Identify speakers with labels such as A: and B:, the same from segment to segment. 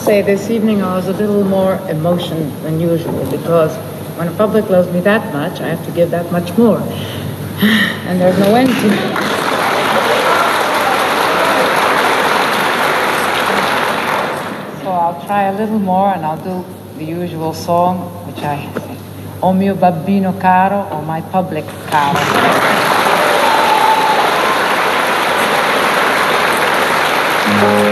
A: say this evening I was a little more emotion than usual because when the public loves me that much, I have to give that much more. and there's no end to it. So I'll try a little more and I'll do the usual song, which I say, O mio babbino caro, or my public caro. Mm.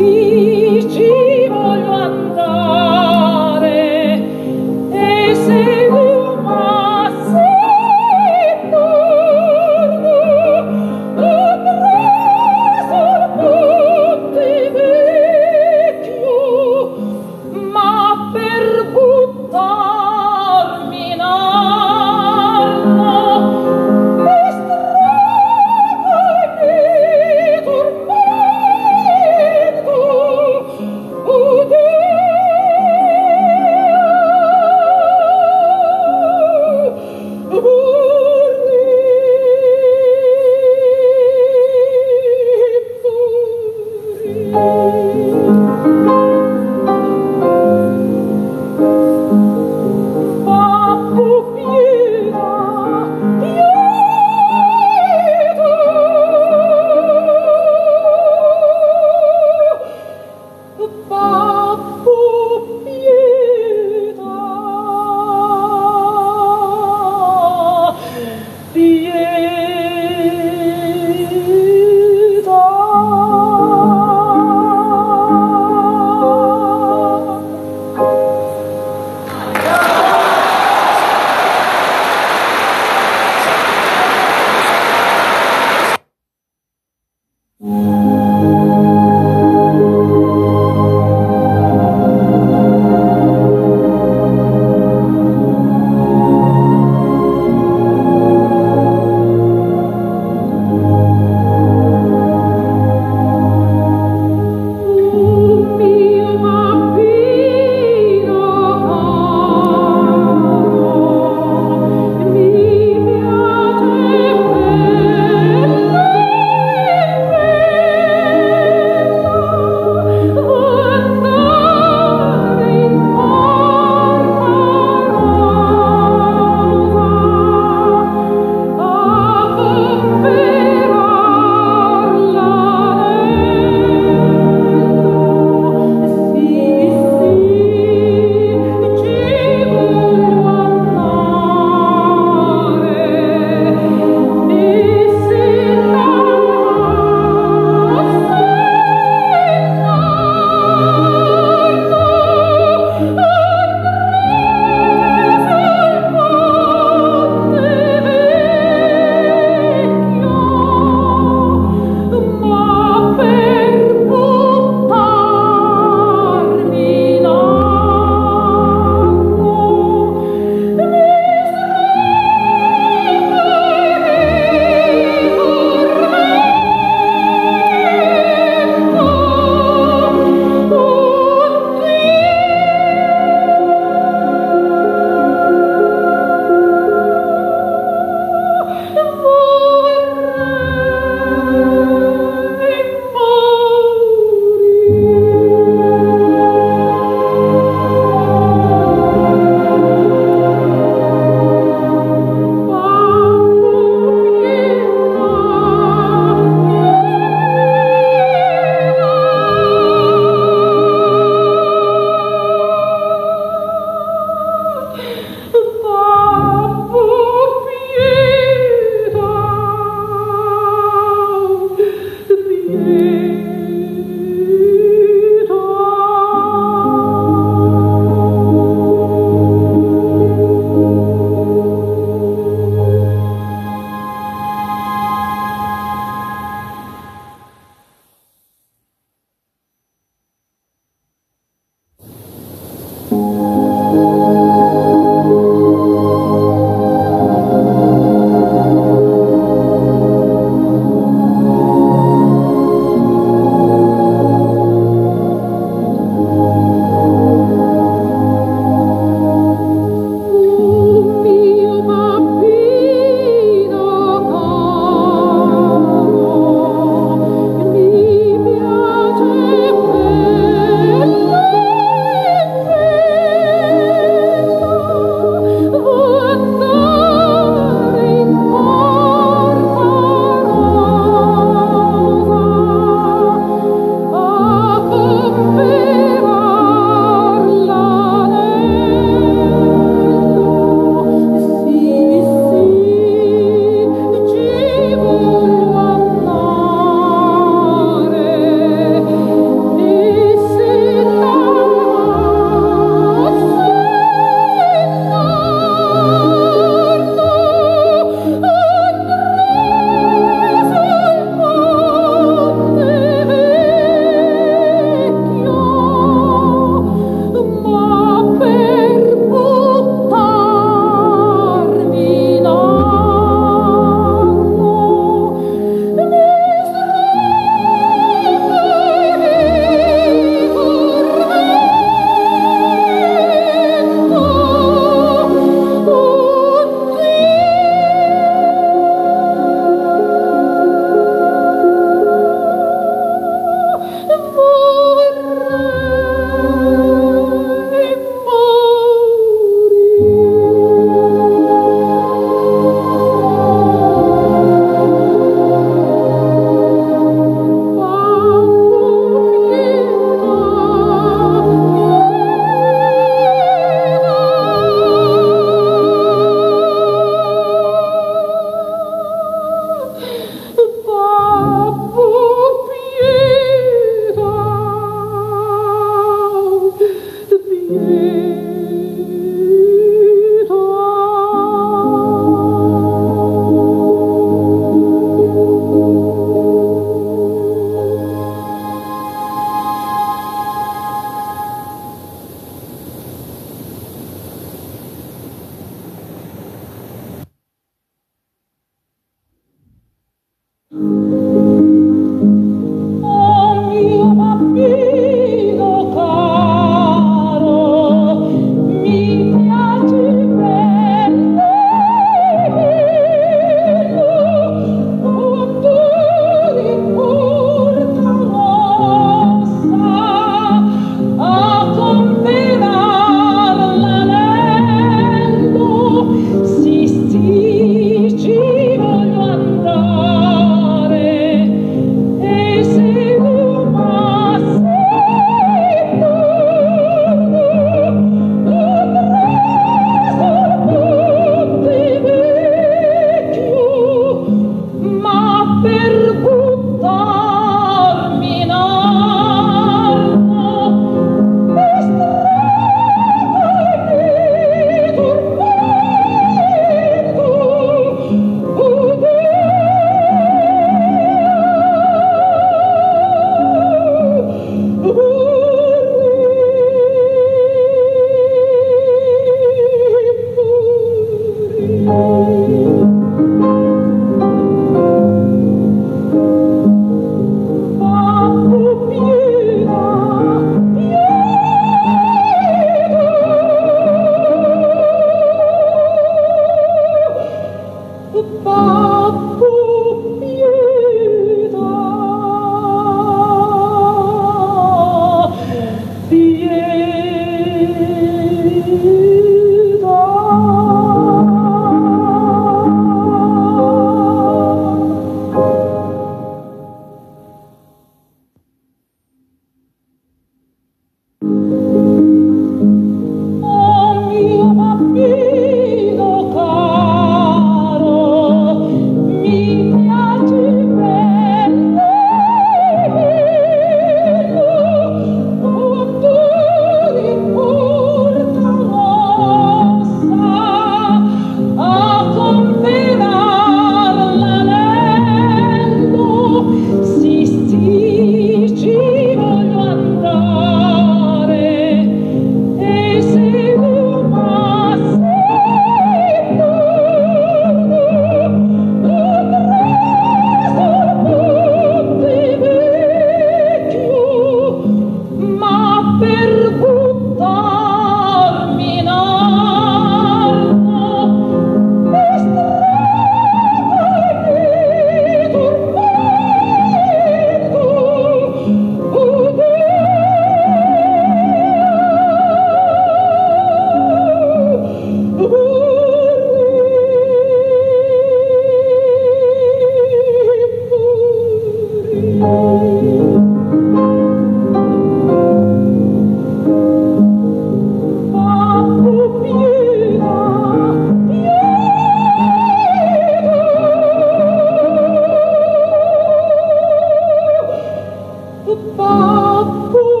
A: Papa,